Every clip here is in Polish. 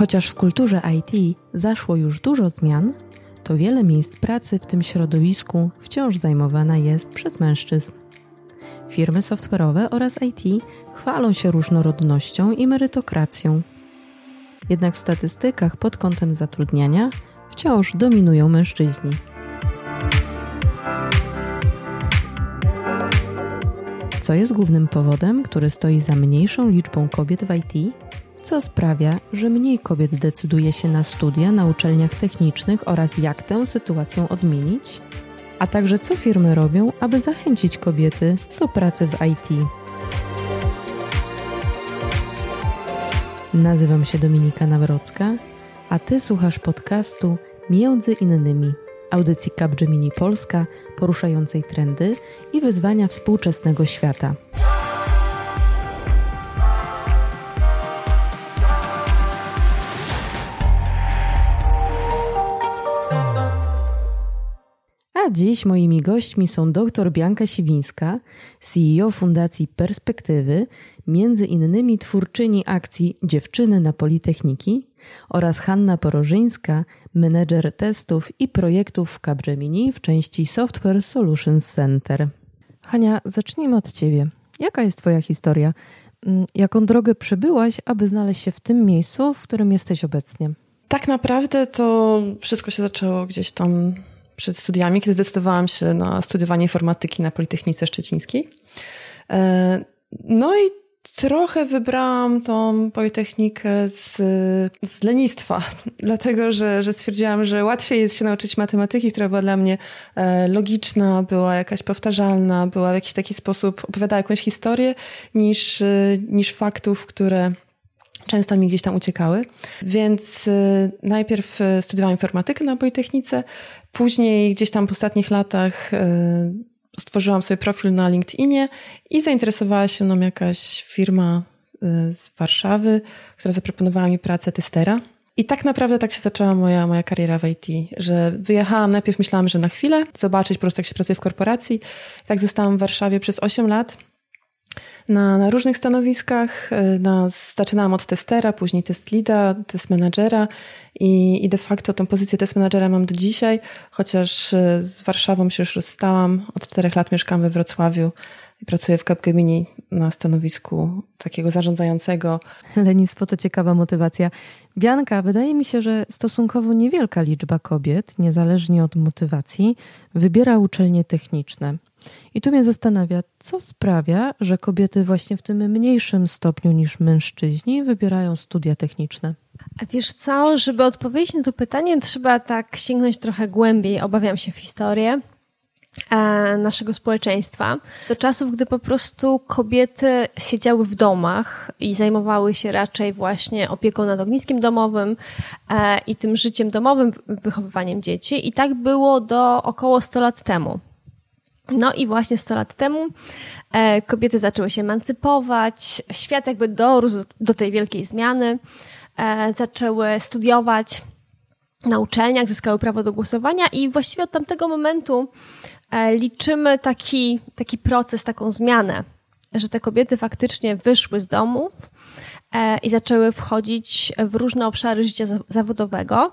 Chociaż w kulturze IT zaszło już dużo zmian, to wiele miejsc pracy w tym środowisku wciąż zajmowana jest przez mężczyzn. Firmy software'owe oraz IT chwalą się różnorodnością i merytokracją. Jednak w statystykach pod kątem zatrudniania wciąż dominują mężczyźni. Co jest głównym powodem, który stoi za mniejszą liczbą kobiet w IT? Co sprawia, że mniej kobiet decyduje się na studia na uczelniach technicznych oraz jak tę sytuację odmienić? A także co firmy robią, aby zachęcić kobiety do pracy w IT? Nazywam się Dominika Nawrocka, a Ty słuchasz podcastu Między innymi audycji Capgemini Polska poruszającej trendy i wyzwania współczesnego świata. A dziś moimi gośćmi są dr Bianka Siwińska, CEO Fundacji Perspektywy, między innymi twórczyni akcji Dziewczyny na Politechniki oraz Hanna Porożyńska, menedżer testów i projektów w Capgemini w części Software Solutions Center. Hania, zacznijmy od Ciebie. Jaka jest Twoja historia? Mm, jaką drogę przebyłaś, aby znaleźć się w tym miejscu, w którym jesteś obecnie? Tak naprawdę to wszystko się zaczęło gdzieś tam przed studiami, kiedy zdecydowałam się na studiowanie informatyki na Politechnice Szczecińskiej. E, no i trochę wybrałam tą Politechnikę z, z lenistwa, dlatego że, że stwierdziłam, że łatwiej jest się nauczyć matematyki, która była dla mnie e, logiczna, była jakaś powtarzalna, była w jakiś taki sposób, opowiadała jakąś historię, niż, niż faktów, które często mi gdzieś tam uciekały. Więc y, najpierw y, studiowałam informatykę na Politechnice, później gdzieś tam po ostatnich latach y, stworzyłam sobie profil na LinkedInie i zainteresowała się mną jakaś firma z Warszawy, która zaproponowała mi pracę testera. I tak naprawdę tak się zaczęła moja, moja kariera w IT, że wyjechałam, najpierw myślałam, że na chwilę, zobaczyć po prostu jak się pracuje w korporacji. Tak zostałam w Warszawie przez 8 lat na, na różnych stanowiskach. E, na, zaczynałam od testera, później test leada, test i, i de facto tą pozycję test mam do dzisiaj, chociaż e, z Warszawą się już rozstałam. Od czterech lat mieszkam we Wrocławiu i pracuję w Capgemini na stanowisku takiego zarządzającego. Lenistwo to ciekawa motywacja. Bianka, wydaje mi się, że stosunkowo niewielka liczba kobiet, niezależnie od motywacji, wybiera uczelnie techniczne. I tu mnie zastanawia, co sprawia, że kobiety właśnie w tym mniejszym stopniu niż mężczyźni wybierają studia techniczne. A wiesz co, żeby odpowiedzieć na to pytanie, trzeba tak sięgnąć trochę głębiej. Obawiam się w historię e, naszego społeczeństwa. Do czasów, gdy po prostu kobiety siedziały w domach i zajmowały się raczej właśnie opieką nad ogniskiem domowym e, i tym życiem domowym, wychowywaniem dzieci. I tak było do około 100 lat temu. No i właśnie 100 lat temu e, kobiety zaczęły się emancypować, świat jakby dorósł do tej wielkiej zmiany, e, zaczęły studiować na uczelniach, zyskały prawo do głosowania i właściwie od tamtego momentu e, liczymy taki, taki proces, taką zmianę, że te kobiety faktycznie wyszły z domów i zaczęły wchodzić w różne obszary życia zawodowego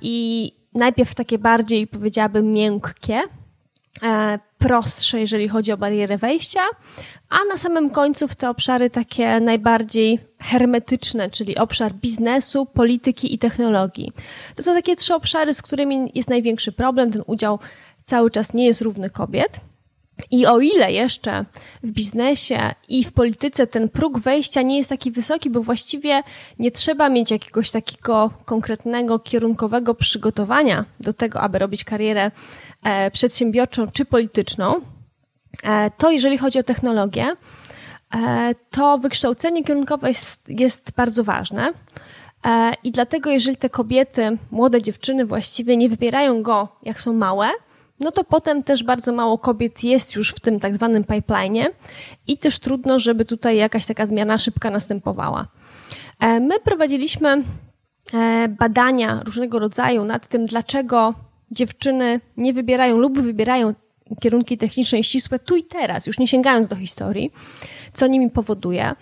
i najpierw takie bardziej, powiedziałabym, miękkie, E, prostsze, jeżeli chodzi o barierę wejścia, a na samym końcu w te obszary takie najbardziej hermetyczne, czyli obszar biznesu, polityki i technologii. To są takie trzy obszary, z którymi jest największy problem. Ten udział cały czas nie jest równy kobiet. I o ile jeszcze w biznesie i w polityce ten próg wejścia nie jest taki wysoki, bo właściwie nie trzeba mieć jakiegoś takiego konkretnego, kierunkowego przygotowania do tego, aby robić karierę e, przedsiębiorczą czy polityczną, e, to jeżeli chodzi o technologię, e, to wykształcenie kierunkowe jest, jest bardzo ważne. I dlatego, jeżeli te kobiety, młode dziewczyny właściwie nie wybierają go, jak są małe, no to potem też bardzo mało kobiet jest już w tym tak zwanym pipeline i też trudno, żeby tutaj jakaś taka zmiana szybka następowała. E, my prowadziliśmy e, badania różnego rodzaju nad tym, dlaczego dziewczyny nie wybierają lub wybierają kierunki techniczne i ścisłe tu i teraz, już nie sięgając do historii, co nimi powoduje.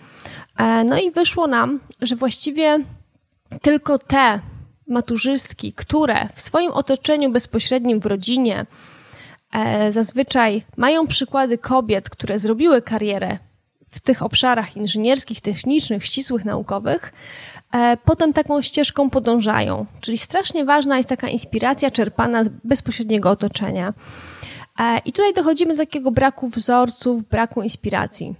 E, no i wyszło nam, że właściwie tylko te maturzystki, które w swoim otoczeniu bezpośrednim w rodzinie e, zazwyczaj mają przykłady kobiet, które zrobiły karierę w tych obszarach inżynierskich, technicznych, ścisłych, naukowych, e, potem taką ścieżką podążają. Czyli strasznie ważna jest taka inspiracja czerpana z bezpośredniego otoczenia. E, I tutaj dochodzimy do takiego braku wzorców, braku inspiracji.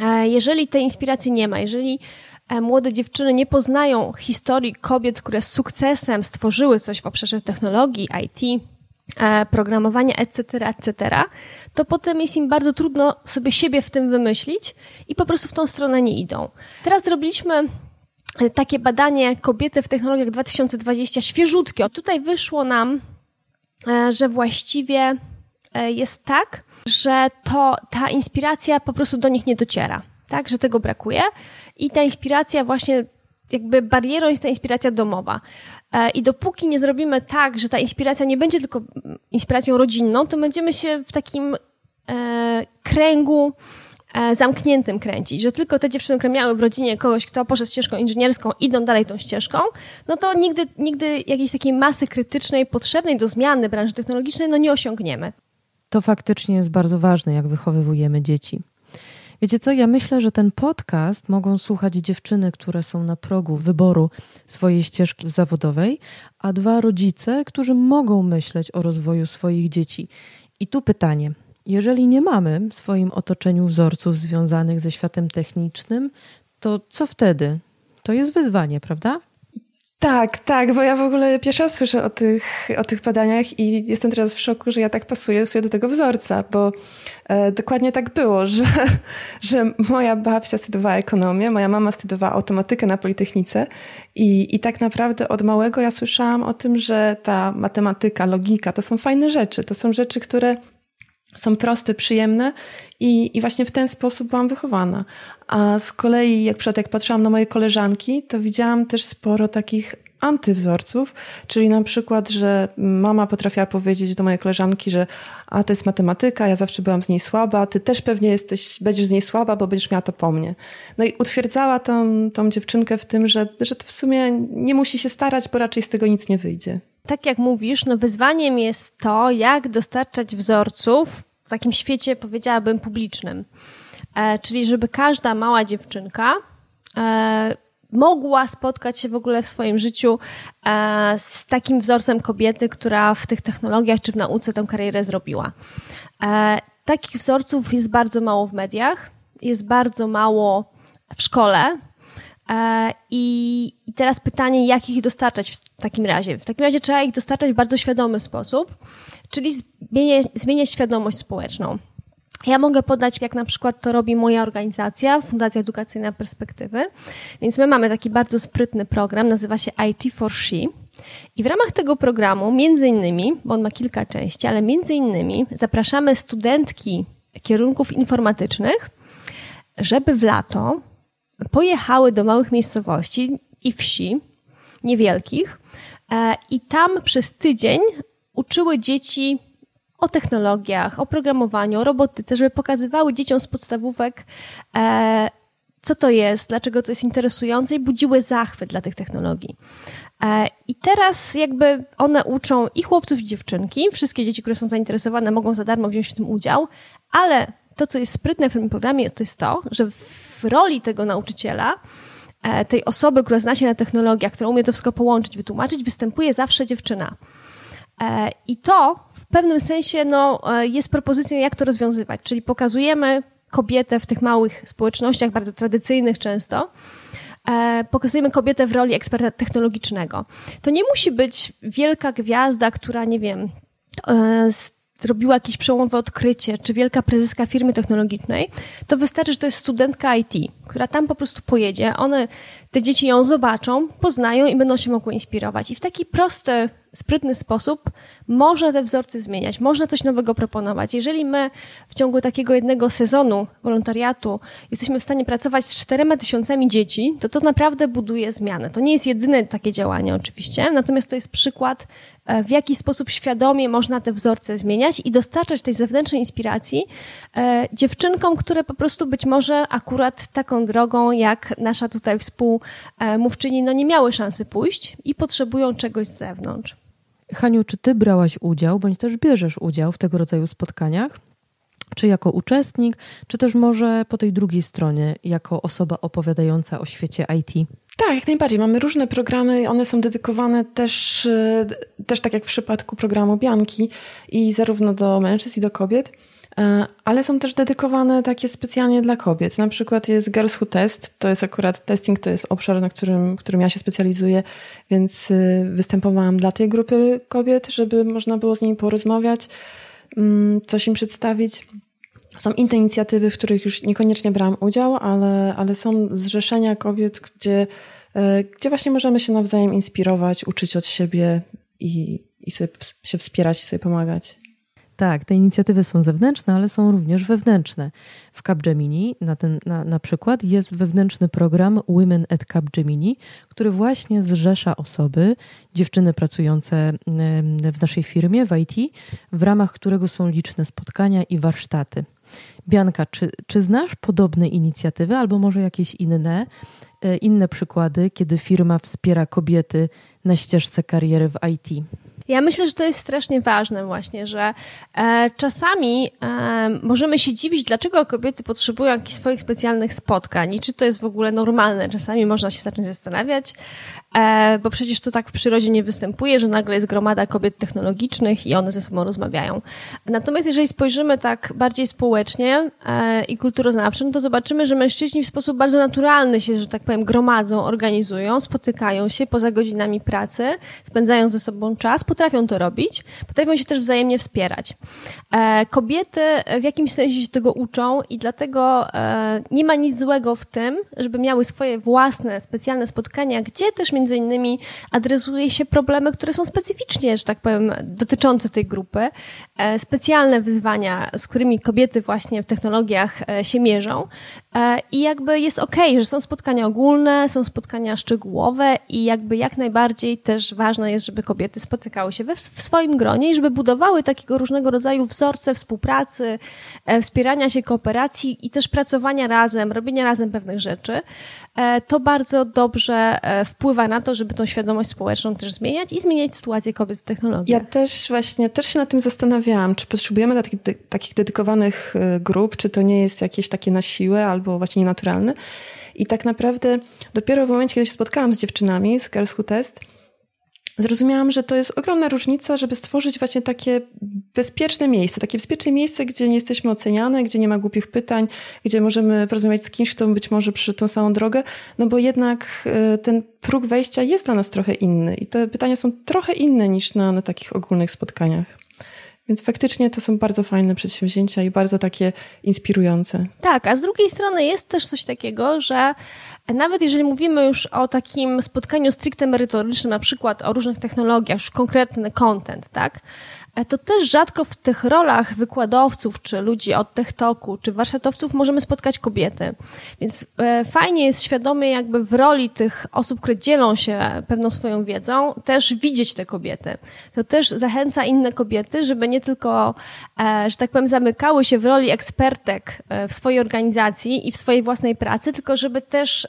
E, jeżeli tej inspiracji nie ma, jeżeli młode dziewczyny nie poznają historii kobiet, które z sukcesem stworzyły coś w obszarze technologii, IT, programowania, etc., etc., to potem jest im bardzo trudno sobie siebie w tym wymyślić i po prostu w tą stronę nie idą. Teraz zrobiliśmy e, takie badanie kobiety w technologiach 2020 świeżutkie. Tutaj wyszło nam, e, że właściwie e, jest tak, że to ta inspiracja po prostu do nich nie dociera, tak, że tego brakuje i ta inspiracja właśnie jakby barierą jest ta inspiracja domowa. I dopóki nie zrobimy tak, że ta inspiracja nie będzie tylko inspiracją rodzinną, to będziemy się w takim e, kręgu e, zamkniętym kręcić, że tylko te dziewczyny, które miały w rodzinie kogoś, kto poszedł ścieżką inżynierską, idą dalej tą ścieżką, no to nigdy, nigdy jakiejś takiej masy krytycznej, potrzebnej do zmiany branży technologicznej, no nie osiągniemy. To faktycznie jest bardzo ważne, jak wychowywujemy dzieci. Wiecie co, ja myślę, że ten podcast mogą słuchać dziewczyny, które są na progu wyboru swojej ścieżki zawodowej, a dwa rodzice, którzy mogą myśleć o rozwoju swoich dzieci. I tu pytanie: jeżeli nie mamy w swoim otoczeniu wzorców związanych ze światem technicznym, to co wtedy? To jest wyzwanie, prawda? Tak, tak, bo ja w ogóle pierwszy raz słyszę o tych, o tych badaniach i jestem teraz w szoku, że ja tak pasuję sobie do tego wzorca, bo e, dokładnie tak było, że, że moja babcia studiowała ekonomię, moja mama studiowała automatykę na Politechnice i, i tak naprawdę od małego ja słyszałam o tym, że ta matematyka, logika to są fajne rzeczy, to są rzeczy, które są proste, przyjemne i, i właśnie w ten sposób byłam wychowana. A z kolei, jak przed jak patrzyłam na moje koleżanki, to widziałam też sporo takich antywzorców, czyli na przykład, że mama potrafiła powiedzieć do mojej koleżanki, że a to jest matematyka, ja zawsze byłam z niej słaba, ty też pewnie jesteś, będziesz z niej słaba, bo będziesz miała to po mnie. No i utwierdzała tą, tą dziewczynkę w tym, że, że to w sumie nie musi się starać, bo raczej z tego nic nie wyjdzie tak jak mówisz, no wyzwaniem jest to, jak dostarczać wzorców w takim świecie, powiedziałabym, publicznym. E, czyli żeby każda mała dziewczynka e, mogła spotkać się w ogóle w swoim życiu e, z takim wzorcem kobiety, która w tych technologiach czy w nauce tę karierę zrobiła. E, takich wzorców jest bardzo mało w mediach, jest bardzo mało w szkole, I, I teraz pytanie, jak ich dostarczać w takim razie? W takim razie trzeba ich dostarczać w bardzo świadomy sposób, czyli zmieniać, zmieniać świadomość społeczną. Ja mogę podać, jak na przykład to robi moja organizacja, Fundacja Edukacyjna Perspektywy. Więc my mamy taki bardzo sprytny program, nazywa się IT for She. I w ramach tego programu, między innymi, bo on ma kilka części, ale między innymi zapraszamy studentki kierunków informatycznych, żeby w lato pojechały do małych miejscowości i wsi, niewielkich, e, i tam przez tydzień uczyły dzieci o technologiach, o programowaniu, o robotyce, żeby pokazywały dzieciom z podstawówek, e, co to jest, dlaczego to jest interesujące i budziły zachwyt dla tych technologii. E, I teraz jakby one uczą i chłopców, i dziewczynki. Wszystkie dzieci, które są zainteresowane, mogą za darmo wziąć w tym udział, ale to, co jest sprytne w tym programie, to jest to, że w roli tego nauczyciela, e, tej osoby, która zna się na technologiach, która umie to wszystko połączyć, wytłumaczyć, występuje zawsze dziewczyna. E, I to w pewnym sensie no, e, jest propozycją, jak to rozwiązywać. Czyli pokazujemy kobietę w tych małych społecznościach, bardzo tradycyjnych często, pokazujemy kobietę w roli eksperta technologicznego. To nie musi być wielka gwiazda, która, nie wiem, zrobiła jakieś przełomowe odkrycie, czy wielka prezeska firmy technologicznej, to wystarczy, że to jest studentka IT, która tam po prostu pojedzie, one, te dzieci ją zobaczą, poznają i będą się mogły inspirować. I w taki prosty, sprytny sposób można te wzorce zmieniać, można coś nowego proponować. Jeżeli my w ciągu takiego jednego sezonu wolontariatu jesteśmy w stanie pracować z czterema tysiącami dzieci, to to naprawdę buduje zmianę. To nie jest jedyne takie działanie oczywiście, natomiast to jest przykład E, w jaki sposób świadomie można te wzorce zmieniać i dostarczać tej zewnętrznej inspiracji e, dziewczynkom, które po prostu być może akurat taką drogą, jak nasza tutaj współ, mówczyni no nie miały szansy pójść i potrzebują czegoś z zewnątrz. Haniu, czy ty brałaś udział, bądź też bierzesz udział w tego rodzaju spotkaniach? Czy jako uczestnik, czy też może po tej drugiej stronie, jako osoba opowiadająca o świecie IT? Tak, jak najbardziej. Mamy różne programy, one są dedykowane też, e, też tak jak w przypadku programu Bianki, i zarówno do mężczyzn, i do kobiet. E, ale są też dedykowane takie specjalnie dla kobiet. Na przykład jest Girls Who Test, to jest akurat testing, to jest obszar, na którym, którym ja się specjalizuję, więc y, występowałam dla tej grupy kobiet, żeby można było z nimi porozmawiać, mm, coś im przedstawić. Są inne inicjatywy, w których już niekoniecznie brałam udział, ale, ale są zrzeszenia kobiet, gdzie, e, gdzie właśnie możemy się nawzajem inspirować, uczyć od siebie i, i sobie się wspierać i sobie pomagać. Tak, te inicjatywy są zewnętrzne, ale są również wewnętrzne. W Capgemini na, ten, na, na przykład jest wewnętrzny program Women at Capgemini, który właśnie zrzesza osoby, dziewczyny pracujące w naszej firmie w IT, w ramach którego są liczne spotkania i warsztaty. Bianka, czy, czy znasz podobne inicjatywy albo może jakieś inne, e, inne przykłady, kiedy firma wspiera kobiety na ścieżce kariery w IT? Ja myślę, że to jest strasznie ważne właśnie, że e, czasami e, możemy się dziwić, dlaczego kobiety potrzebują jakichś swoich specjalnych spotkań i czy to jest w ogóle normalne. Czasami można się zacząć zastanawiać, e, bo przecież to tak w przyrodzie nie występuje, że nagle jest gromada kobiet technologicznych i one ze sobą rozmawiają. Natomiast jeżeli spojrzymy tak bardziej społecznie e, i kulturoznawczo, no to zobaczymy, że mężczyźni w sposób bardzo naturalny się, że tak powiem, gromadzą, organizują, spotykają się poza godzinami pracy, spędzają ze sobą czas, potrafią to robić, potrafią się też wzajemnie wspierać. E, kobiety w jakimś sensie się tego uczą i dlatego nie ma nic złego w tym, żeby miały swoje własne, specjalne spotkania, gdzie też między innymi adresuje się problemy, które są specyficznie, że tak powiem, dotyczące tej grupy, e, specjalne wyzwania, z którymi kobiety właśnie w technologiach się mierzą. I jakby jest okej, okay, że są spotkania ogólne, są spotkania szczegółowe i jakby jak najbardziej też ważne jest, żeby kobiety spotykały się we, w swoim gronie i żeby budowały takiego różnego rodzaju wzorce współpracy, e, wspierania się, kooperacji i też pracowania razem, robienia razem pewnych rzeczy, e, to bardzo dobrze e, wpływa na to, żeby tą świadomość społeczną też zmieniać i zmieniać sytuację kobiet w technologii. Ja też właśnie, też się nad tym zastanawiałam, czy potrzebujemy takich, takich dedykowanych grup, czy to nie jest jakieś takie na siłę albo właśnie nienaturalne. I tak naprawdę dopiero w momencie, kiedy się spotkałam z dziewczynami z Girls Who Test, zrozumiałam, że to jest ogromna różnica, żeby stworzyć właśnie takie bezpieczne miejsce, takie bezpieczne miejsce, gdzie nie jesteśmy oceniane, gdzie nie ma głupich pytań, gdzie możemy porozmawiać z kimś, kto być może przyszedł tą samą drogę, no bo jednak e, ten próg wejścia jest dla nas trochę inny i te pytania są trochę inne niż na, na takich ogólnych spotkaniach. Więc faktycznie to są bardzo fajne przedsięwzięcia i bardzo takie inspirujące. Tak, a z drugiej strony jest też coś takiego, że nawet jeżeli mówimy już o takim spotkaniu stricte merytorycznym, na przykład o różnych technologiach, już konkretny content, tak? E, to też rzadko w tych rolach wykładowców, czy ludzi od TechToku, czy warsztatowców możemy spotkać kobiety. Więc e, fajnie jest świadomie jakby w roli tych osób, które dzielą się pewną swoją wiedzą, też widzieć te kobiety. To też zachęca inne kobiety, żeby nie tylko, e, że tak powiem, zamykały się w roli ekspertek w swojej organizacji i w swojej własnej pracy, tylko żeby też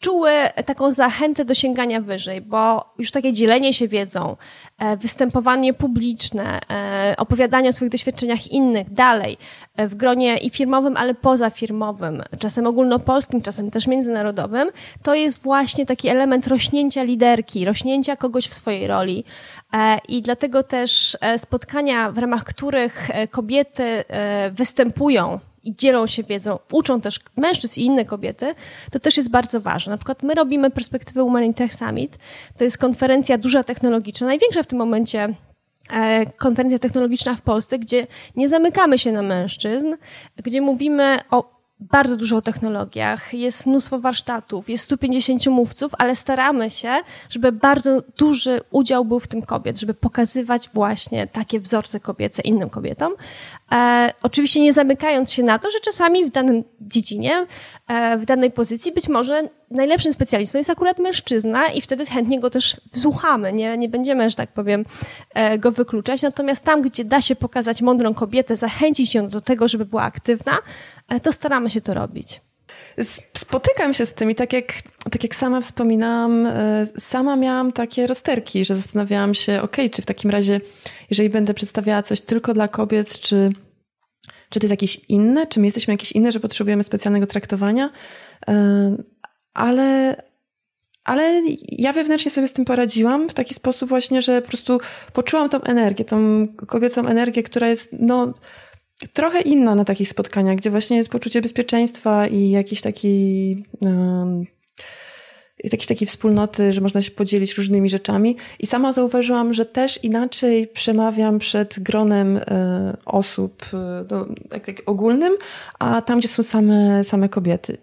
czuły taką zachętę do sięgania wyżej, bo już takie dzielenie się wiedzą, e, występowanie publiczne, e, opowiadanie o swoich doświadczeniach innych dalej, e, w gronie i firmowym, ale pozafirmowym, czasem ogólnopolskim, czasem też międzynarodowym, to jest właśnie taki element rośnięcia liderki, rośnięcia kogoś w swojej roli. I dlatego też spotkania, w ramach których kobiety występują i dzielą się wiedzą, uczą też mężczyzn i inne kobiety, to też jest bardzo ważne. Na przykład my robimy perspektywę Women in Tech Summit. To jest konferencja duża technologiczna, największa w tym momencie e, konferencja technologiczna w Polsce, gdzie nie zamykamy się na mężczyzn, gdzie mówimy o bardzo dużo o technologiach, jest mnóstwo warsztatów, jest 150 mówców, ale staramy się, żeby bardzo duży udział był w tym kobiet, żeby pokazywać właśnie takie wzorce kobiece innym kobietom. E, oczywiście nie zamykając się na to, że czasami w danym dziedzinie, e, w danej pozycji być może najlepszym specjalistą jest akurat mężczyzna i wtedy chętnie go też wsłuchamy, nie, nie będziemy, że tak powiem, e, go wykluczać. Natomiast tam, gdzie da się pokazać mądrą kobietę, zachęcić ją do tego, żeby była aktywna, to staramy się to robić. spotykam się z tym i tak jak, tak jak sama wspominałam, e, sama miałam takie rozterki, że zastanawiałam się, ok, czy w takim razie, jeżeli będę przedstawiała coś tylko dla kobiet, czy, czy to jest jakieś inne, czy my jesteśmy jakieś inne, że potrzebujemy specjalnego traktowania, e, ale, ale ja wewnętrznie sobie z tym poradziłam w taki sposób właśnie, że po prostu poczułam tą energię, tą kobiecą energię, która jest, no, trochę inna na takich spotkaniach, gdzie właśnie jest poczucie bezpieczeństwa i jakiś taki, um, jakiejś takiej wspólnoty, że można się podzielić różnymi rzeczami. I sama zauważyłam, że też inaczej przemawiam przed gronem e, osób e, no, tak, tak ogólnym, a tam, gdzie są same, same kobiety.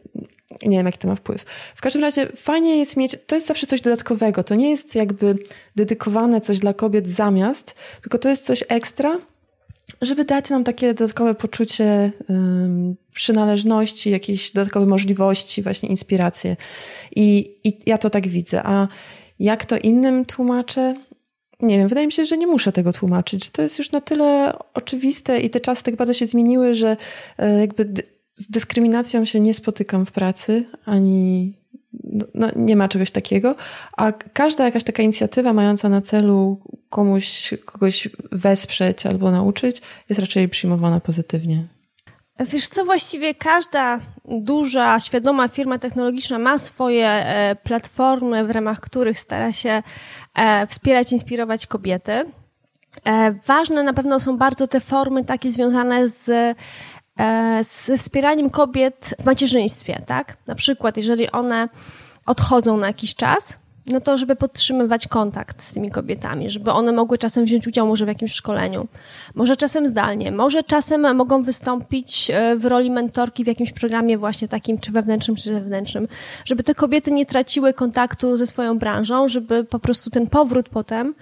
Nie wiem, jaki to ma wpływ. W każdym razie fajnie jest mieć, to jest zawsze coś dodatkowego. To nie jest jakby dedykowane coś dla kobiet zamiast, tylko to jest coś ekstra, żeby dać nam takie dodatkowe poczucie um, przynależności, jakieś dodatkowe możliwości, właśnie inspiracje. I, I ja to tak widzę. A jak to innym tłumaczę? Nie wiem, wydaje mi się, że nie muszę tego tłumaczyć, to jest już na tyle oczywiste i te czasy tak bardzo się zmieniły, że e, jakby z dyskryminacją się nie spotykam w pracy, ani no, no, nie ma czegoś takiego, a każda jakaś taka inicjatywa mająca na celu komuś, kogoś wesprzeć albo nauczyć jest raczej przyjmowana pozytywnie. Wiesz co, właściwie każda duża, świadoma firma technologiczna ma swoje e, platformy, w ramach których stara się e, wspierać, inspirować kobiety. E, ważne na pewno są bardzo te formy takie związane z z wspieraniem kobiet w macierzyństwie, tak? Na przykład, jeżeli one odchodzą na jakiś czas, no to żeby podtrzymywać kontakt z tymi kobietami, żeby one mogły czasem wziąć udział może w jakimś szkoleniu, może czasem zdalnie, może czasem mogą wystąpić e, w roli mentorki w jakimś programie właśnie takim, czy wewnętrznym, czy zewnętrznym, żeby te kobiety nie traciły kontaktu ze swoją branżą, żeby po prostu ten powrót potem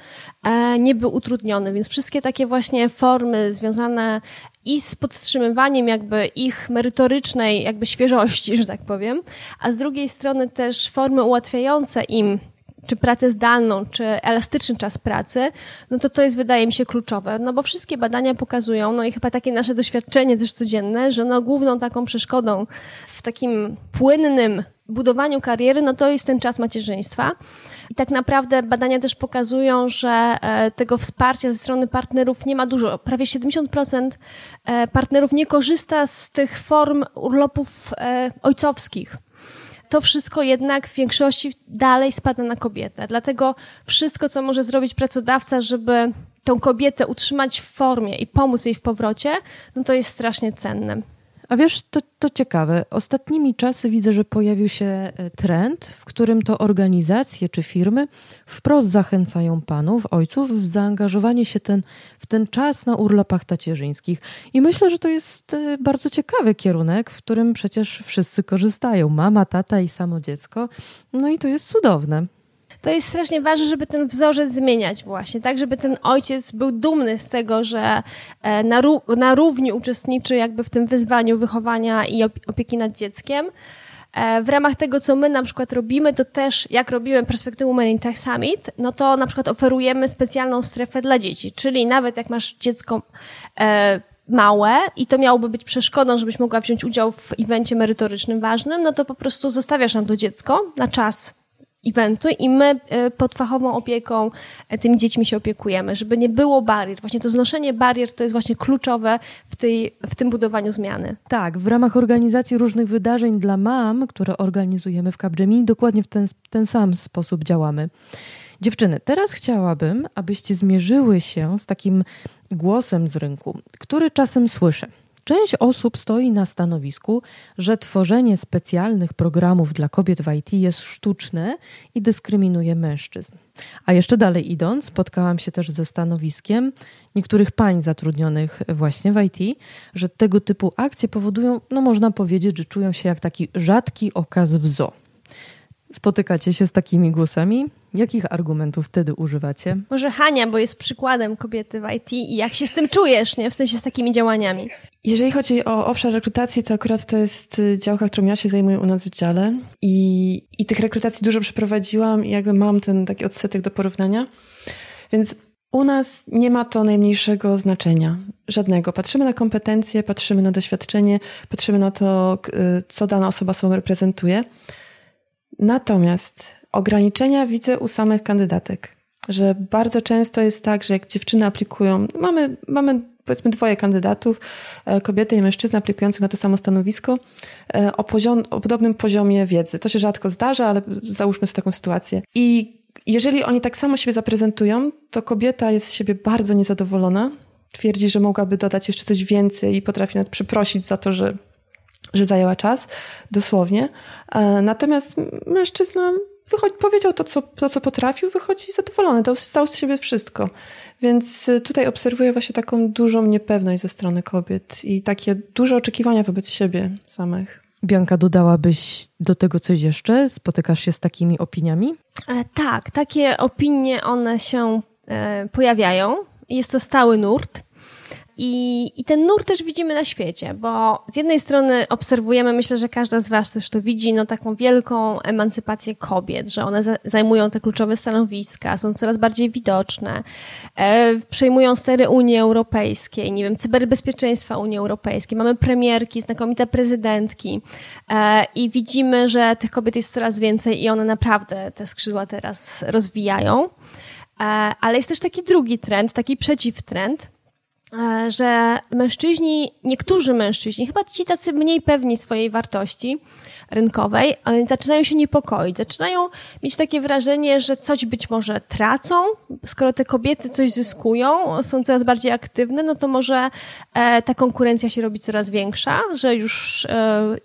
e, nie był utrudniony, więc wszystkie takie właśnie formy związane i z podtrzymywaniem jakby ich merytorycznej jakby świeżości, że tak powiem, a z drugiej strony też formy ułatwiające im czy pracę zdalną, czy elastyczny czas pracy, no to to jest, wydaje mi się, kluczowe. No bo wszystkie badania pokazują, no i chyba takie nasze doświadczenie też codzienne, że no główną taką przeszkodą w takim płynnym budowaniu kariery, no to jest ten czas macierzyństwa. I tak naprawdę badania też pokazują, że e, tego wsparcia ze strony partnerów nie ma dużo. Prawie 70% e, partnerów nie korzysta z tych form urlopów e, ojcowskich to wszystko jednak w większości dalej spada na kobietę. Dlatego wszystko, co może zrobić pracodawca, żeby tą kobietę utrzymać w formie i pomóc jej w powrocie, no to jest strasznie cenne. A wiesz, to, to ciekawe. Ostatnimi czasy widzę, że pojawił się e, trend, w którym to organizacje czy firmy wprost zachęcają panów, ojców w zaangażowanie się ten, w ten czas na urlopach tacierzyńskich. I myślę, że to jest e, bardzo ciekawy kierunek, w którym przecież wszyscy korzystają. Mama, tata i samo dziecko. No i to jest cudowne to jest strasznie ważne, żeby ten wzorzec zmieniać właśnie, tak, żeby ten ojciec był dumny z tego, że e, na, na równi uczestniczy jakby w tym wyzwaniu wychowania i opieki nad dzieckiem. E, w ramach tego, co my na przykład robimy, to też jak robimy perspektywę Women Tech Summit, no to na przykład oferujemy specjalną strefę dla dzieci, czyli nawet jak masz dziecko e, małe i to miałoby być przeszkodą, żebyś mogła wziąć udział w evencie merytorycznym ważnym, no to po prostu zostawiasz nam to dziecko na czas eventu i my e, pod fachową opieką e, tymi dziećmi się opiekujemy, żeby nie było barier. Właśnie to znoszenie barier to jest właśnie kluczowe w, tej, w tym budowaniu zmiany. Tak, w ramach organizacji różnych wydarzeń dla mam, które organizujemy w Capgemini, dokładnie w ten, ten sam sposób działamy. Dziewczyny, teraz chciałabym, abyście zmierzyły się z takim głosem z rynku, który czasem słyszę. Część osób stoi na stanowisku, że tworzenie specjalnych programów dla kobiet w IT jest sztuczne i dyskryminuje mężczyzn. A jeszcze dalej idąc, spotkałam się też ze stanowiskiem niektórych pań zatrudnionych właśnie w IT, że tego typu akcje powodują, no można powiedzieć, że czują się jak taki rzadki okaz w zoo. Spotykacie się z takimi głosami? Jakich argumentów wtedy używacie? Może Hania, bo jest przykładem kobiety w IT i jak się z tym czujesz, nie? W sensie z takimi działaniami. Jeżeli chodzi o obszar rekrutacji, to akurat to jest y, działka, którą ja się zajmuję u nas w dziale i, i tych rekrutacji dużo przeprowadziłam i jakby mam ten taki odsetek do porównania. Więc U nas nie ma to najmniejszego znaczenia, żadnego. Patrzymy na kompetencje, patrzymy na doświadczenie, patrzymy na to, co dana osoba sobą reprezentuje. Natomiast ograniczenia widzę u samych kandydatek, że bardzo często jest tak, że jak dziewczyny aplikują, mamy, mamy powiedzmy dwoje kandydatów, e, kobiety i mężczyzna aplikujących na to samo stanowisko e, o, poziom, o podobnym poziomie wiedzy. To się rzadko zdarza, ale załóżmy sobie taką sytuację. I jeżeli oni tak samo siebie zaprezentują, to kobieta jest z siebie bardzo niezadowolona. Twierdzi, że mogłaby dodać jeszcze coś więcej i potrafi nawet przeprosić za to, że, że zajęła czas, dosłownie. E, natomiast mężczyzna wychodzi, powiedział to co, to, co potrafił, wychodzi zadowolony, dał, stał z siebie wszystko. Więc y, tutaj obserwuję właśnie taką dużą niepewność ze strony kobiet i takie duże oczekiwania wobec siebie samych. Bianka, dodałabyś do tego coś jeszcze? Spotykasz się z takimi opiniami? E, tak, takie opinie, one się e, pojawiają. Jest to stały nurt. I, I ten nurt też widzimy na świecie, bo z jednej strony obserwujemy, myślę, że każda z Was też to widzi, no taką wielką emancypację kobiet, że one zajmują te kluczowe stanowiska, są coraz bardziej widoczne, e, przejmują stery Unii Europejskiej, nie wiem, cyberbezpieczeństwa Unii Europejskiej, mamy premierki, znakomite prezydentki e, i widzimy, że tych kobiet jest coraz więcej i one naprawdę te skrzydła teraz rozwijają. E, ale jest też taki drugi trend, taki przeciwtrend, że mężczyźni, niektórzy mężczyźni, chyba ci tacy mniej pewni swojej wartości rynkowej, e, zaczynają się niepokoić, zaczynają mieć takie wrażenie, że coś być może tracą, skoro te kobiety coś zyskują, są coraz bardziej aktywne, no to może e, ta konkurencja się robi coraz większa, że już,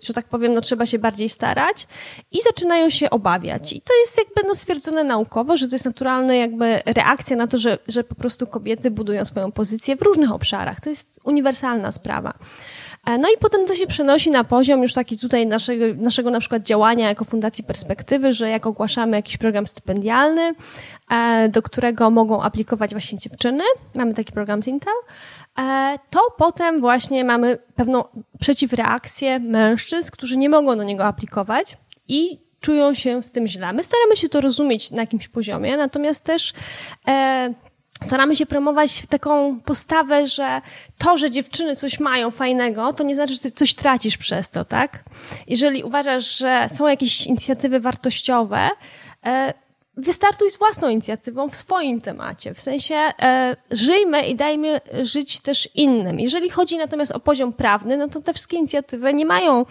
że tak powiem, no trzeba się bardziej starać i zaczynają się obawiać. I to jest jakby no stwierdzone naukowo, że to jest naturalna jakby reakcja na to, że, że po prostu kobiety budują swoją pozycję w różnych obszarach. To jest uniwersalna sprawa. E, no i potem to się przenosi na poziom już taki tutaj naszego, naszego na przykład działania jako Fundacji Perspektywy, że jak ogłaszamy jakiś program stypendialny, e, do którego mogą aplikować właśnie dziewczyny, mamy taki program z Intel, e, to potem właśnie mamy pewną przeciwreakcję mężczyzn, którzy nie mogą do niego aplikować i czują się z tym źle. My staramy się to rozumieć na jakimś poziomie, natomiast też staramy się promować taką postawę, że to, że dziewczyny coś mają fajnego, to nie znaczy, że ty coś tracisz przez to, tak? Jeżeli uważasz, że są jakieś inicjatywy wartościowe, e, wystartuj z własną inicjatywą w swoim temacie. W sensie e, żyjmy i dajmy żyć też innym. Jeżeli chodzi natomiast o poziom prawny, no to te wszystkie inicjatywy nie mają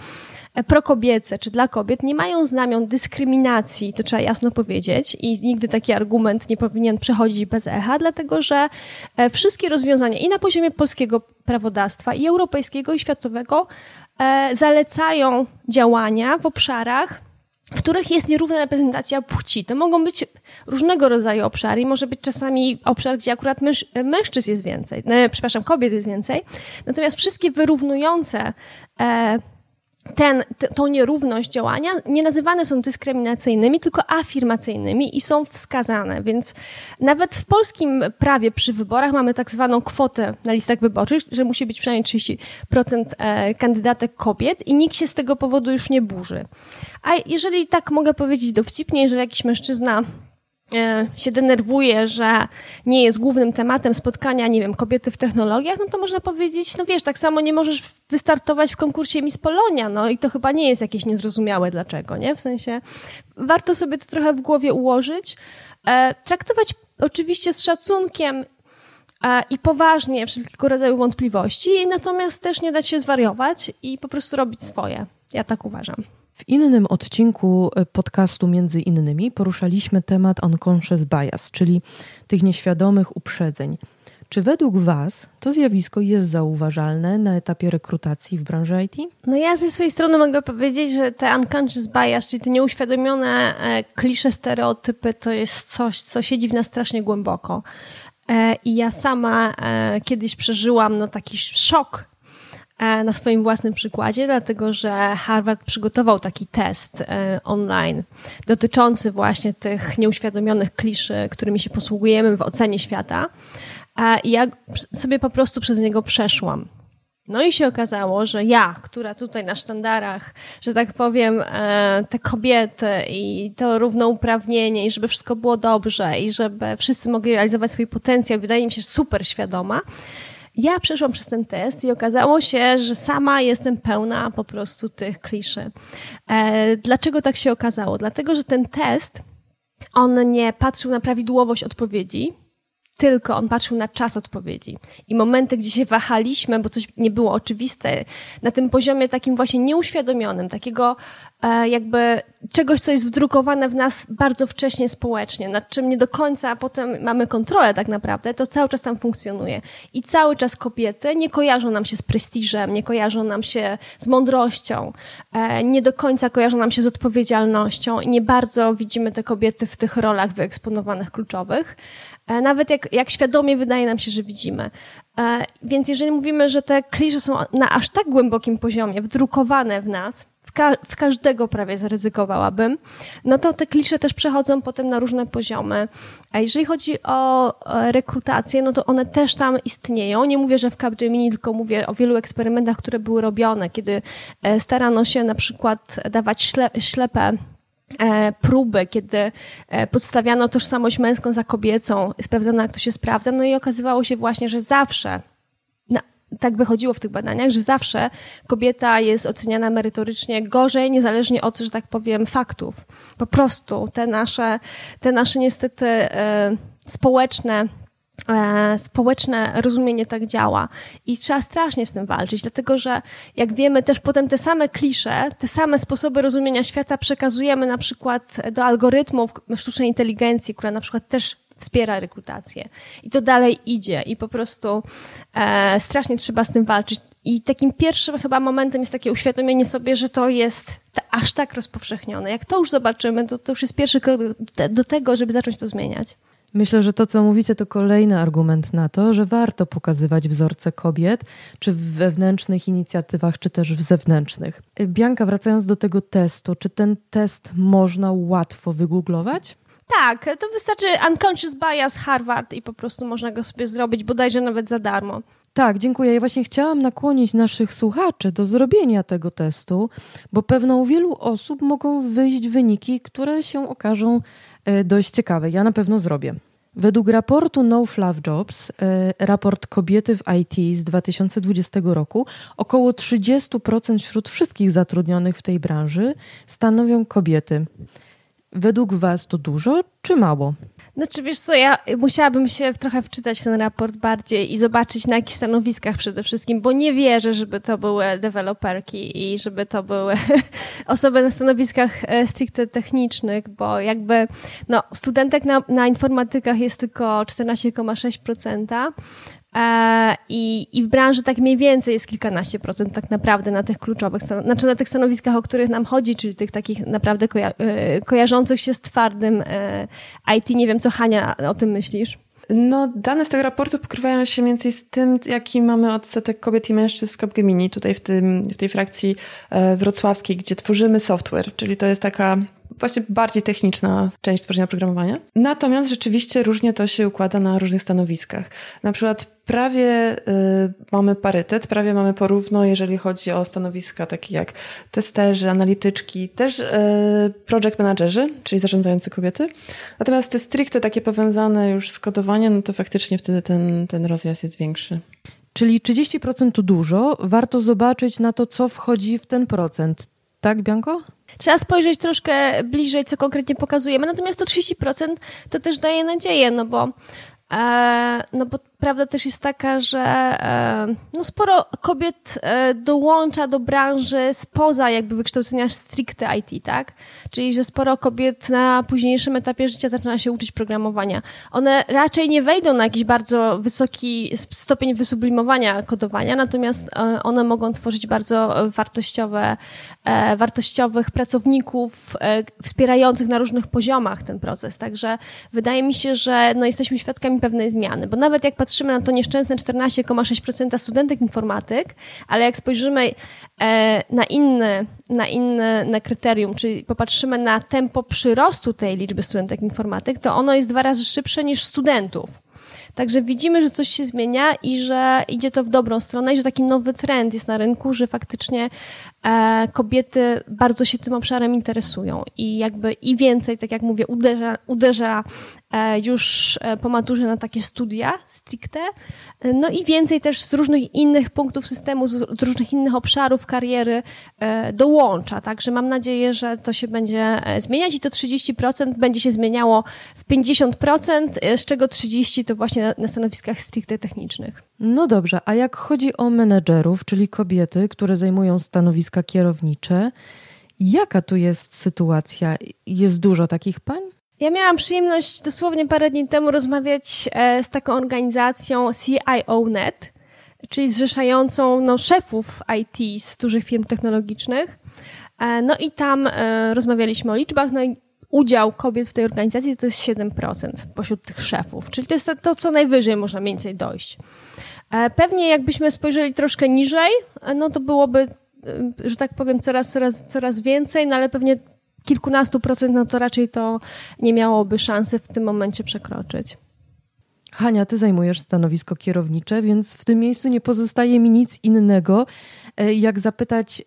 prokobiece czy dla kobiet nie mają znamion dyskryminacji, to trzeba jasno powiedzieć i nigdy taki argument nie powinien przechodzić bez echa, dlatego że e, wszystkie rozwiązania i na poziomie polskiego prawodawstwa i europejskiego i światowego e, zalecają działania w obszarach, w których jest nierówna reprezentacja płci. To mogą być różnego rodzaju obszary. Może być czasami obszar, gdzie akurat męż, mężczyzn jest więcej, no, przepraszam, kobiet jest więcej. Natomiast wszystkie wyrównujące e, ten, tą nierówność działania nie nazywane są dyskryminacyjnymi, tylko afirmacyjnymi i są wskazane. Więc nawet w polskim prawie przy wyborach mamy tak zwaną kwotę na listach wyborczych, że musi być przynajmniej 30% e, kandydatek kobiet i nikt się z tego powodu już nie burzy. A jeżeli tak mogę powiedzieć dowcipnie, jeżeli jakiś mężczyzna się denerwuje, że nie jest głównym tematem spotkania, nie wiem, kobiety w technologiach, no to można powiedzieć, no wiesz, tak samo nie możesz wystartować w konkursie Miss Polonia, no i to chyba nie jest jakieś niezrozumiałe dlaczego, nie? W sensie warto sobie to trochę w głowie ułożyć, e, traktować oczywiście z szacunkiem e, i poważnie wszelkiego rodzaju wątpliwości, natomiast też nie dać się zwariować i po prostu robić swoje. Ja tak uważam. W innym odcinku e, podcastu między innymi poruszaliśmy temat unconscious bias, czyli tych nieświadomych uprzedzeń. Czy według Was to zjawisko jest zauważalne na etapie rekrutacji w branży IT? No ja ze swojej strony mogę powiedzieć, że te unconscious bias, czyli te nieuświadomione e, klisze, stereotypy, to jest coś, co siedzi w nas strasznie głęboko. E, I ja sama kiedyś przeżyłam no, taki szok na swoim własnym przykładzie, dlatego że Harvard przygotował taki test e, online dotyczący właśnie tych nieuświadomionych kliszy, którymi się posługujemy w ocenie świata. E, I ja sobie po prostu przez niego przeszłam. No i się okazało, że ja, która tutaj na sztandarach, że tak powiem, e, te kobiety i to równouprawnienie i żeby wszystko było dobrze i żeby wszyscy mogli realizować swój potencjał, wydaje mi się super świadoma, ja przeszłam przez ten test i okazało się, że sama jestem pełna po prostu tych kliszy. E, dlaczego tak się okazało? Dlatego, że ten test, on nie patrzył na prawidłowość odpowiedzi, tylko on patrzył na czas odpowiedzi. I momenty, gdzie się wahaliśmy, bo coś nie było oczywiste, na tym poziomie takim właśnie nieuświadomionym, takiego e, jakby czegoś, co jest wdrukowane w nas bardzo wcześnie społecznie, nad czym nie do końca potem mamy kontrolę tak naprawdę, to cały czas tam funkcjonuje. I cały czas kobiety nie kojarzą nam się z prestiżem, nie kojarzą nam się z mądrością, e, nie do końca kojarzą nam się z odpowiedzialnością i nie bardzo widzimy te kobiety w tych rolach wyeksponowanych kluczowych. E, nawet jak, jak świadomie wydaje nam się, że widzimy. E, więc jeżeli mówimy, że te klisze są na aż tak głębokim poziomie, wdrukowane w nas, w, ka w każdego prawie zaryzykowałabym, no to te klisze też przechodzą potem na różne poziomy. A jeżeli chodzi o rekrutację, no to one też tam istnieją. Nie mówię, że w Capgemini, tylko mówię o wielu eksperymentach, które były robione, kiedy e, starano się na przykład dawać śle ślepe E, próby, kiedy e, podstawiano tożsamość męską za kobiecą, sprawdzano jak to się sprawdza, no i okazywało się właśnie, że zawsze, no, tak wychodziło w tych badaniach, że zawsze kobieta jest oceniana merytorycznie gorzej, niezależnie od, że tak powiem, faktów. Po prostu te nasze, te nasze niestety e, społeczne E, społeczne rozumienie tak działa i trzeba strasznie z tym walczyć, dlatego że jak wiemy też potem te same klisze, te same sposoby rozumienia świata przekazujemy na przykład do algorytmów sztucznej inteligencji, która na przykład też wspiera rekrutację. I to dalej idzie i po prostu e, strasznie trzeba z tym walczyć. I takim pierwszym chyba momentem jest takie uświadomienie sobie, że to jest aż tak rozpowszechnione. Jak to już zobaczymy, to, to już jest pierwszy krok do, do tego, żeby zacząć to zmieniać. Myślę, że to, co mówicie, to kolejny argument na to, że warto pokazywać wzorce kobiet, czy w wewnętrznych inicjatywach, czy też w zewnętrznych. Bianka, wracając do tego testu, czy ten test można łatwo wygooglować? Tak, to wystarczy Unconscious Bias Harvard i po prostu można go sobie zrobić bodajże nawet za darmo. Tak, dziękuję. Ja właśnie chciałam nakłonić naszych słuchaczy do zrobienia tego testu, bo pewno u wielu osób mogą wyjść wyniki, które się okażą E, dość ciekawe. Ja na pewno zrobię. Według raportu No Fluff Jobs, e, raport Kobiety w IT z 2020 roku, około 30% wśród wszystkich zatrudnionych w tej branży stanowią kobiety. Według Was to dużo czy mało? Znaczy, wiesz co, ja musiałabym się trochę wczytać w ten raport bardziej i zobaczyć na jakich stanowiskach przede wszystkim, bo nie wierzę, żeby to były deweloperki i żeby to były osoby na stanowiskach e, stricte technicznych, bo jakby, no, studentek na, na informatykach jest tylko 14,6%, E, I, I w branży tak mniej więcej jest kilkanaście procent tak naprawdę na tych kluczowych, znaczy na tych stanowiskach, o których nam chodzi, czyli tych takich naprawdę koja e, kojarzących się z twardym e, IT. Nie wiem, co Hania o tym myślisz? No, dane z tego raportu pokrywają się mniej więcej z tym, jaki mamy odsetek kobiet i mężczyzn w Capgemini, tutaj w, tym, w tej frakcji wrocławskiej, gdzie tworzymy software, czyli to jest taka właśnie bardziej techniczna część tworzenia programowania. Natomiast rzeczywiście różnie to się układa na różnych stanowiskach. Na przykład prawie y, mamy parytet, prawie mamy porówno, jeżeli chodzi o stanowiska takie jak testerzy, analityczki, też y, project managerzy, czyli zarządzający kobiety. Natomiast te stricte takie powiązane już z kodowaniem, no to faktycznie wtedy ten, ten rozjazd jest większy. Czyli 30% to dużo. Warto zobaczyć na to, co wchodzi w ten procent. Tak, Bianko? Trzeba spojrzeć troszkę bliżej, co konkretnie pokazujemy. Natomiast to 30% to też daje nadzieję, no bo, e, no bo prawda też jest taka, że e, no sporo kobiet e, dołącza do branży spoza jakby wykształcenia stricte IT, tak? Czyli, że sporo kobiet na późniejszym etapie życia zaczyna się uczyć programowania. One raczej nie wejdą na jakiś bardzo wysoki stopień wysublimowania kodowania, natomiast e, one mogą tworzyć bardzo wartościowe, wartościowych pracowników wspierających na różnych poziomach ten proces. Także wydaje mi się, że no, jesteśmy świadkami pewnej zmiany, bo nawet jak patrzymy patrzymy na to nieszczęsne 14,6% studentek informatyk, ale jak spojrzymy e, na inne, na inne na kryterium, czyli popatrzymy na tempo przyrostu tej liczby studentek informatyk, to ono jest dwa razy szybsze niż studentów. Także widzimy, że coś się zmienia i że idzie to w dobrą stronę i że taki nowy trend jest na rynku, że faktycznie e, kobiety bardzo się tym obszarem interesują i jakby i więcej, tak jak mówię, uderza, uderza e, już e, po maturze na takie studia stricte, no i więcej też z różnych innych punktów systemu, z różnych innych obszarów kariery e, dołącza. Także mam nadzieję, że to się będzie e, zmieniać i to 30% będzie się zmieniało w 50%, e, z czego 30% to właśnie na, na stanowiskach stricte technicznych. No dobrze, a jak chodzi o menedżerów, czyli kobiety, które zajmują stanowiska kierownicze, jaka tu jest sytuacja? Jest dużo takich pań? Ja miałam przyjemność dosłownie parę dni temu rozmawiać z taką organizacją CIO.net, czyli zrzeszającą no, szefów IT z dużych firm technologicznych. E, no i tam e, rozmawialiśmy o liczbach, no i udział kobiet w tej organizacji to jest 7% pośród tych szefów, czyli to jest to, co najwyżej można mniej więcej dojść. E, pewnie jakbyśmy spojrzeli troszkę niżej, no to byłoby, że tak powiem, coraz, coraz, coraz więcej, no ale pewnie kilkunastu procent, no to raczej to nie miałoby szansy w tym momencie przekroczyć. Hania, ty zajmujesz stanowisko kierownicze, więc w tym miejscu nie pozostaje mi nic innego, e, jak zapytać,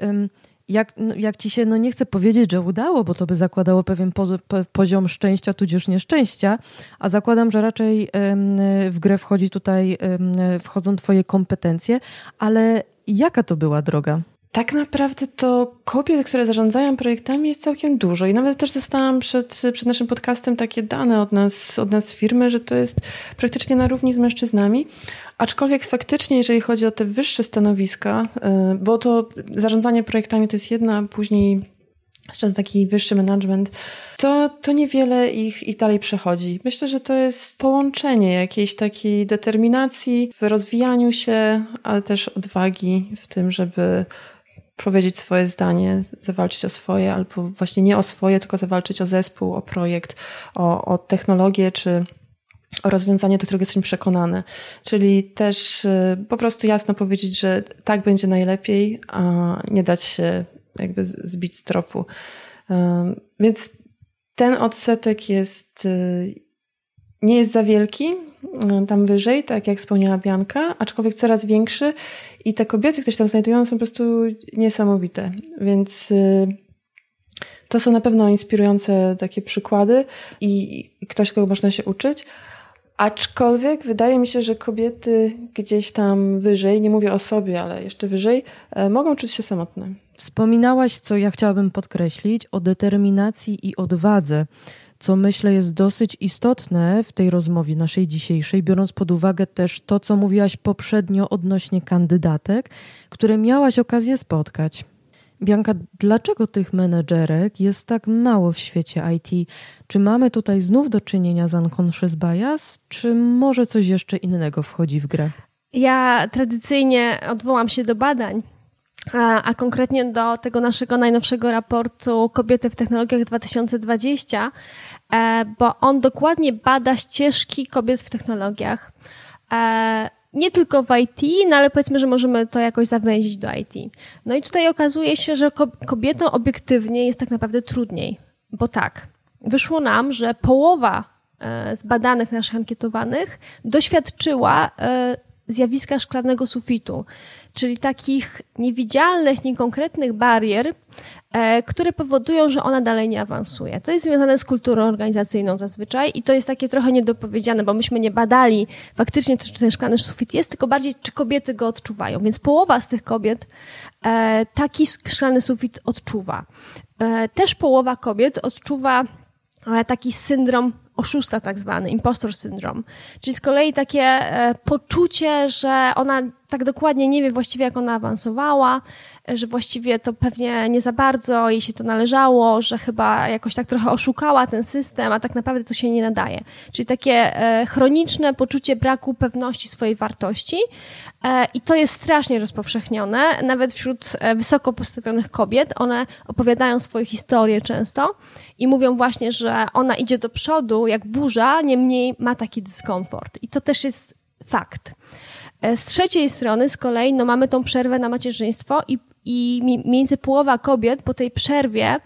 jak, no, jak ci się, no nie chcę powiedzieć, że udało, bo to by zakładało pewien poziom szczęścia, tudzież nieszczęścia, a zakładam, że raczej w grę wchodzi tutaj, wchodzą twoje kompetencje, ale jaka to była droga? Tak naprawdę to kobiet, które zarządzają projektami jest całkiem dużo i nawet też dostałam przed, przed naszym podcastem takie dane od nas, od nas firmy, że to jest praktycznie na równi z mężczyznami, aczkolwiek faktycznie, jeżeli chodzi o te wyższe stanowiska, y, bo to zarządzanie projektami to jest jedna, a później jeszcze taki wyższy management, to, to niewiele ich, ich dalej przechodzi. Myślę, że to jest połączenie jakiejś takiej determinacji w rozwijaniu się, ale też odwagi w tym, żeby powiedzieć swoje zdanie, zawalczyć o swoje, albo właśnie nie o swoje, tylko zawalczyć o zespół, o projekt, o, o technologię, czy o rozwiązanie, do którego jestem przekonany. Czyli też y, po prostu jasno powiedzieć, że tak będzie najlepiej, a nie dać się jakby zbić z tropu. Więc ten odsetek jest, y, nie jest za wielki, y, tam wyżej, tak jak wspomniała Bianka, aczkolwiek coraz większy i te kobiety, które się tam znajdują, są po prostu niesamowite. Więc y, to są na pewno inspirujące takie przykłady i ktoś, kogo można się uczyć. Aczkolwiek wydaje mi się, że kobiety gdzieś tam wyżej, nie mówię o sobie, ale jeszcze wyżej, e, mogą czuć się samotne. Wspominałaś, co ja chciałabym podkreślić, o determinacji i odwadze co myślę jest dosyć istotne w tej rozmowie naszej dzisiejszej, biorąc pod uwagę też to, co mówiłaś poprzednio odnośnie kandydatek, które miałaś okazję spotkać. Bianka, dlaczego tych menedżerek jest tak mało w świecie IT? Czy mamy tutaj znów do czynienia z unconscious bias, czy może coś jeszcze innego wchodzi w grę? Ja tradycyjnie odwołam się do badań, a, konkretnie do tego naszego najnowszego raportu Kobiety w technologiach 2020, e, bo on dokładnie bada ścieżki kobiet w technologiach. E, nie tylko w IT, no ale powiedzmy, że możemy to jakoś zawęzić do IT. No i tutaj okazuje się, że kobietom obiektywnie jest tak naprawdę trudniej, bo tak, wyszło nam, że połowa e, z badanych naszych ankietowanych doświadczyła zjawiska szklanego sufitu, czyli takich niewidzialnych, niekonkretnych barier, e, które powodują, że ona dalej nie awansuje. To jest związane z kulturą organizacyjną zazwyczaj i to jest takie trochę niedopowiedziane, bo myśmy nie badali faktycznie, czy ten szklany sufit jest, tylko bardziej, czy kobiety go odczuwają. Więc połowa z tych kobiet e, taki szklany sufit odczuwa. E, też połowa kobiet odczuwa taki syndrom oszusta tak zwany, impostor syndrom. Czyli z kolei takie poczucie, że ona tak dokładnie nie wie właściwie, jak ona awansowała, że właściwie to pewnie nie za bardzo jej się to należało, że chyba jakoś tak trochę oszukała ten system, a tak naprawdę to się nie nadaje. Czyli takie e, chroniczne poczucie braku pewności swojej wartości e, i to jest strasznie rozpowszechnione, nawet wśród e, wysoko postawionych kobiet. One opowiadają swoje historie często i mówią właśnie, że ona idzie do przodu jak burza, niemniej ma taki dyskomfort. I to też jest fakt. Z trzeciej strony z kolei no, mamy tą przerwę na macierzyństwo i, i między połowa kobiet po tej przerwie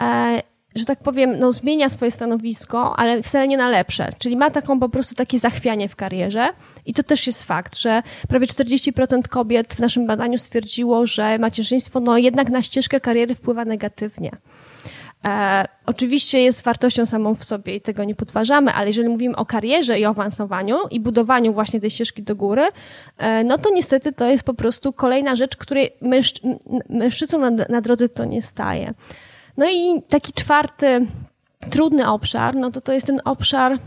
e, że tak powiem, no, zmienia swoje stanowisko, ale wcale nie na lepsze. Czyli ma taką po prostu takie zachwianie w karierze. I to też jest fakt, że prawie 40% kobiet w naszym badaniu stwierdziło, że macierzyństwo no, jednak na ścieżkę kariery wpływa negatywnie. E, oczywiście jest wartością samą w sobie i tego nie podważamy, ale jeżeli mówimy o karierze i o awansowaniu i budowaniu właśnie tej ścieżki do góry, e, no to niestety to jest po prostu kolejna rzecz, której mężczy mężczyznom na, na drodze to nie staje. No i taki czwarty, trudny obszar, no to to jest ten obszar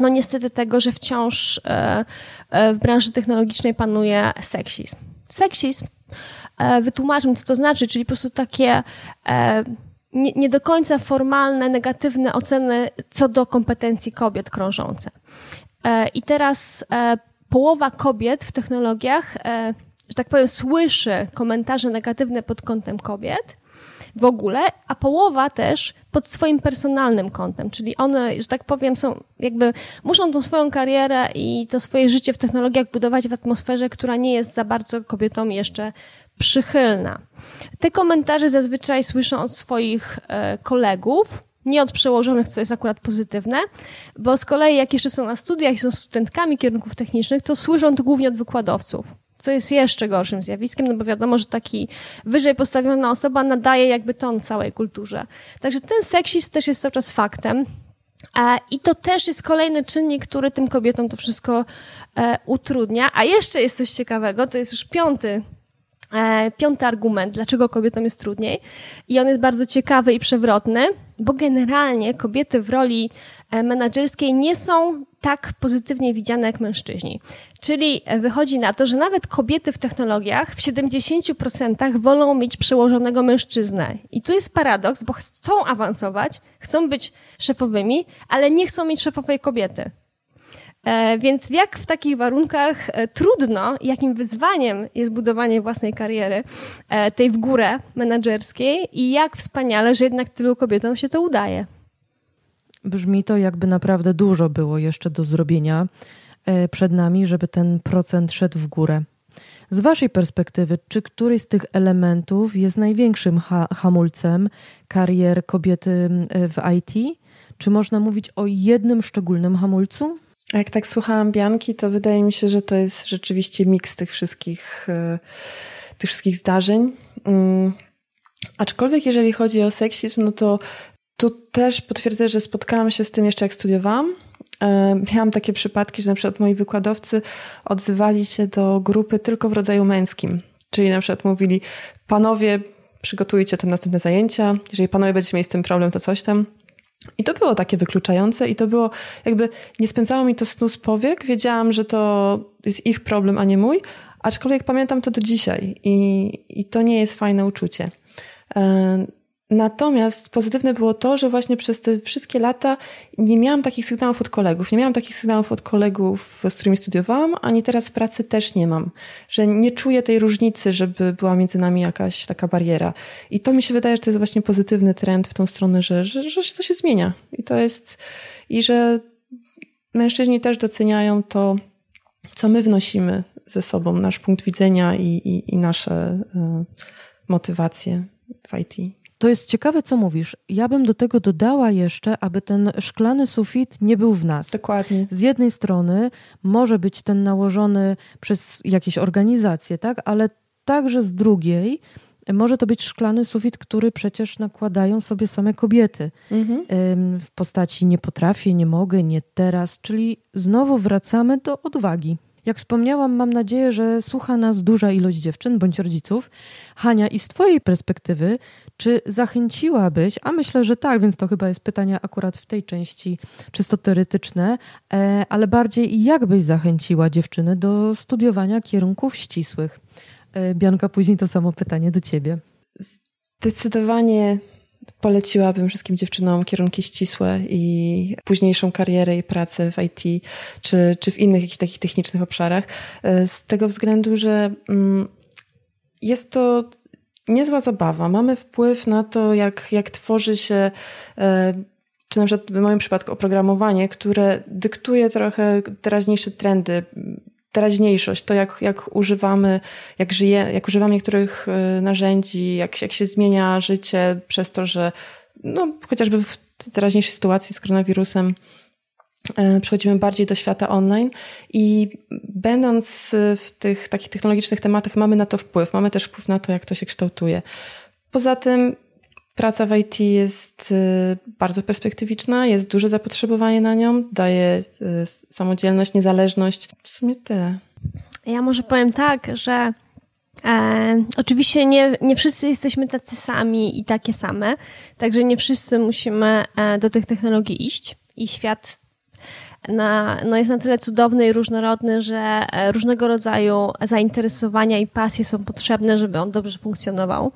no niestety tego, że wciąż e, e, w branży technologicznej panuje seksizm. Seksizm, e, wytłumaczmy, co to znaczy, czyli po prostu takie nie, nie do końca formalne, negatywne oceny co do kompetencji kobiet krążące. I teraz połowa kobiet w technologiach, że tak powiem, słyszy komentarze negatywne pod kątem kobiet, w ogóle, a połowa też pod swoim personalnym kątem, czyli one, że tak powiem, są jakby, muszą tą swoją karierę i to swoje życie w technologiach budować w atmosferze, która nie jest za bardzo kobietom jeszcze przychylna. Te komentarze zazwyczaj słyszą od swoich e, kolegów, nie od przełożonych, co jest akurat pozytywne, bo z kolei jak jeszcze są na studiach i są studentkami kierunków technicznych, to słyszą to głównie od wykładowców co jest jeszcze gorszym zjawiskiem, no bo wiadomo, że taki wyżej postawiona osoba nadaje jakby ton całej kulturze. Także ten seksizm też jest cały czas faktem. I to też jest kolejny czynnik, który tym kobietom to wszystko e, utrudnia. A jeszcze jest coś ciekawego, to jest już piąty piąty argument, dlaczego kobietom jest trudniej. I on jest bardzo ciekawy i przewrotny, bo generalnie kobiety w roli e, menedżerskiej nie są tak pozytywnie widziane jak mężczyźni. Czyli e, wychodzi na to, że nawet kobiety w technologiach w 70% wolą mieć przełożonego mężczyznę. I tu jest paradoks, bo chcą awansować, chcą być szefowymi, ale nie chcą mieć szefowej kobiety. E, więc jak w takich warunkach e, trudno, jakim wyzwaniem jest budowanie własnej kariery, e, tej w górę menedżerskiej i jak wspaniale, że jednak tylu kobietom się to udaje. Brzmi to, jakby naprawdę dużo było jeszcze do zrobienia przed nami, żeby ten procent szedł w górę. Z Waszej perspektywy, czy któryś z tych elementów jest największym ha hamulcem karier kobiety w IT? Czy można mówić o jednym szczególnym hamulcu? Jak tak słuchałam Bianki, to wydaje mi się, że to jest rzeczywiście miks tych wszystkich, e, tych wszystkich zdarzeń. Mm. Aczkolwiek jeżeli chodzi o seksizm, no to tu też potwierdzę, że spotkałam się z tym jeszcze jak studiowałam. E, miałam takie przypadki, że na przykład moi wykładowcy odzywali się do grupy tylko w rodzaju męskim. Czyli na przykład mówili, panowie, przygotujcie te następne zajęcia, jeżeli panowie będziecie mieli z tym problem, to coś tam. I to było takie wykluczające i to było jakby, nie spędzało mi to snu z powiek, wiedziałam, że to jest ich problem, a nie mój, aczkolwiek pamiętam to do dzisiaj i, i to nie jest fajne uczucie. Natomiast pozytywne było to, że właśnie przez te wszystkie lata nie miałam takich sygnałów od kolegów. Nie miałam takich sygnałów od kolegów, z którymi studiowałam, ani teraz w pracy też nie mam. Że nie czuję tej różnicy, żeby była między nami jakaś taka bariera. I to mi się wydaje, że to jest właśnie pozytywny trend w tą stronę, że, że, że to się zmienia. I to jest, i że mężczyźni też doceniają to, co my wnosimy ze sobą, nasz punkt widzenia i, i, i nasze y, motywacje w IT. To jest ciekawe, co mówisz. Ja bym do tego dodała jeszcze, aby ten szklany sufit nie był w nas. Dokładnie. Z jednej strony może być ten nałożony przez jakieś organizacje, tak? Ale także z drugiej może to być szklany sufit, który przecież nakładają sobie same kobiety mhm. w postaci nie potrafię, nie mogę, nie teraz, czyli znowu wracamy do odwagi. Jak wspomniałam, mam nadzieję, że słucha nas duża ilość dziewczyn bądź rodziców. Hania, i z Twojej perspektywy, czy zachęciłabyś, a myślę, że tak, więc to chyba jest pytanie akurat w tej części czysto teoretyczne, e, ale bardziej jak byś zachęciła dziewczyny do studiowania kierunków ścisłych? E, Bianka, później to samo pytanie do Ciebie. Zdecydowanie poleciłabym wszystkim dziewczynom kierunki ścisłe i późniejszą karierę i pracę w IT, czy, czy w innych jakichś takich technicznych obszarach, e, z tego względu, że mm, jest to niezła zabawa. Mamy wpływ na to, jak, jak tworzy się e, czy na przykład w moim przypadku oprogramowanie, które dyktuje trochę teraźniejsze trendy, teraźniejszość, to jak, jak używamy, jak żyje, jak używamy niektórych y, narzędzi, jak, jak się zmienia życie przez to, że no, chociażby w teraźniejszej sytuacji z koronawirusem e, przechodzimy bardziej do świata online i będąc w tych takich technologicznych tematach mamy na to wpływ, mamy też wpływ na to, jak to się kształtuje. Poza tym praca w IT jest y, bardzo perspektywiczna, jest duże zapotrzebowanie na nią, daje y, samodzielność, niezależność. W sumie tyle. Ja może powiem tak, że E, oczywiście nie, nie wszyscy jesteśmy tacy sami i takie same, także nie wszyscy musimy e, do tych technologii iść i świat na, no jest na tyle cudowny i różnorodny, że e, różnego rodzaju zainteresowania i pasje są potrzebne, żeby on dobrze funkcjonował.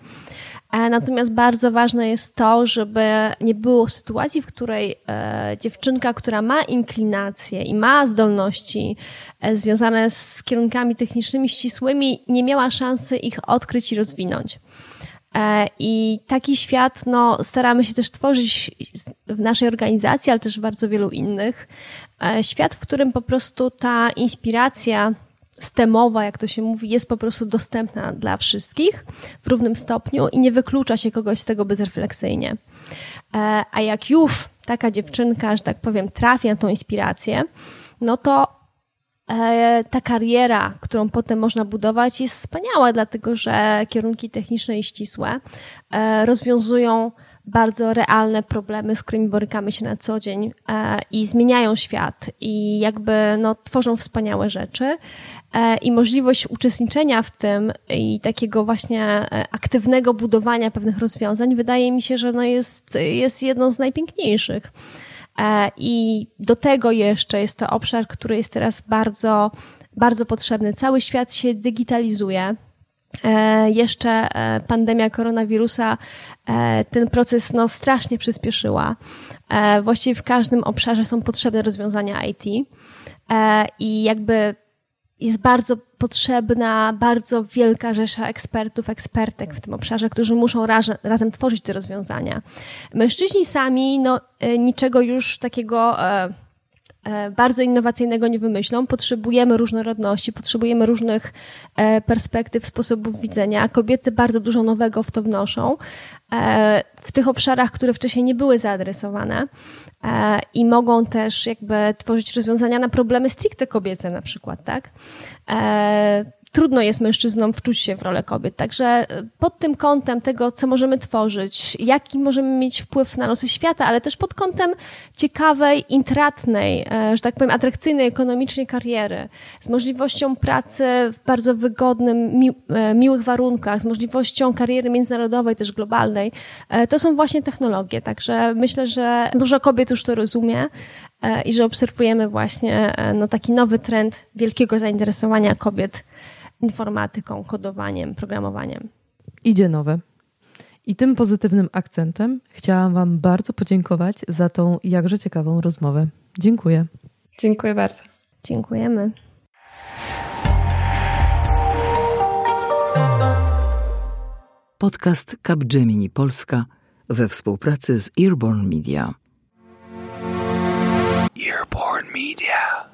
E, natomiast bardzo ważne jest to, żeby nie było sytuacji, w której e, dziewczynka, która ma inklinacje i ma zdolności e, związane z kierunkami technicznymi ścisłymi, nie miała szansy ich odkryć i rozwinąć. I taki świat no, staramy się też tworzyć w naszej organizacji, ale też w bardzo wielu innych. Świat, w którym po prostu ta inspiracja stemowa, jak to się mówi, jest po prostu dostępna dla wszystkich w równym stopniu i nie wyklucza się kogoś z tego bezrefleksyjnie. E, a jak już taka dziewczynka, że tak powiem, trafi na tą inspirację, no to e, ta kariera, którą potem można budować, jest wspaniała, dlatego że kierunki techniczne i ścisłe e, rozwiązują bardzo realne problemy, z którymi borykamy się na co dzień i zmieniają świat i jakby no, tworzą wspaniałe rzeczy. E, i możliwość uczestniczenia w tym i takiego właśnie e, aktywnego budowania pewnych rozwiązań wydaje mi się, że no jest, jest jedną z najpiękniejszych. E, I do tego jeszcze jest to obszar, który jest teraz bardzo, bardzo potrzebny. Cały świat się digitalizuje. Jeszcze pandemia koronawirusa ten proces no, strasznie przyspieszyła. Właściwie w każdym obszarze są potrzebne rozwiązania IT. I jakby jest bardzo potrzebna bardzo wielka rzesza ekspertów, ekspertek w tym obszarze, którzy muszą razem, razem tworzyć te rozwiązania. Mężczyźni sami no, e, niczego już takiego e, e, bardzo innowacyjnego nie wymyślą. Potrzebujemy różnorodności, potrzebujemy różnych e, perspektyw, sposobów widzenia. Kobiety bardzo dużo nowego w to wnoszą e, w tych obszarach, które wcześniej nie były zaadresowane. E, i mogą też jakby tworzyć rozwiązania na problemy stricte kobiece na przykład, tak? Trudno jest mężczyznom wczuć się w rolę kobiet. Także e, pod tym kątem tego, co możemy tworzyć, jaki możemy mieć wpływ na losy świata, ale też pod kątem ciekawej, intratnej, e, że tak powiem, atrakcyjnej ekonomicznie kariery, z możliwością pracy w bardzo wygodnym, mi, e, miłych warunkach, z możliwością kariery międzynarodowej, też globalnej, to są właśnie technologie. Także myślę, że dużo kobiet już to rozumie i że obserwujemy właśnie no, taki nowy trend wielkiego zainteresowania kobiet informatyką, kodowaniem, programowaniem. Idzie nowe. I tym pozytywnym akcentem chciałam Wam bardzo podziękować za tą jakże ciekawą rozmowę. Dziękuję. Dziękuję bardzo. Dziękujemy. Podcast Capgemini Polska we współpracy z Earborn Media. Earborn Media.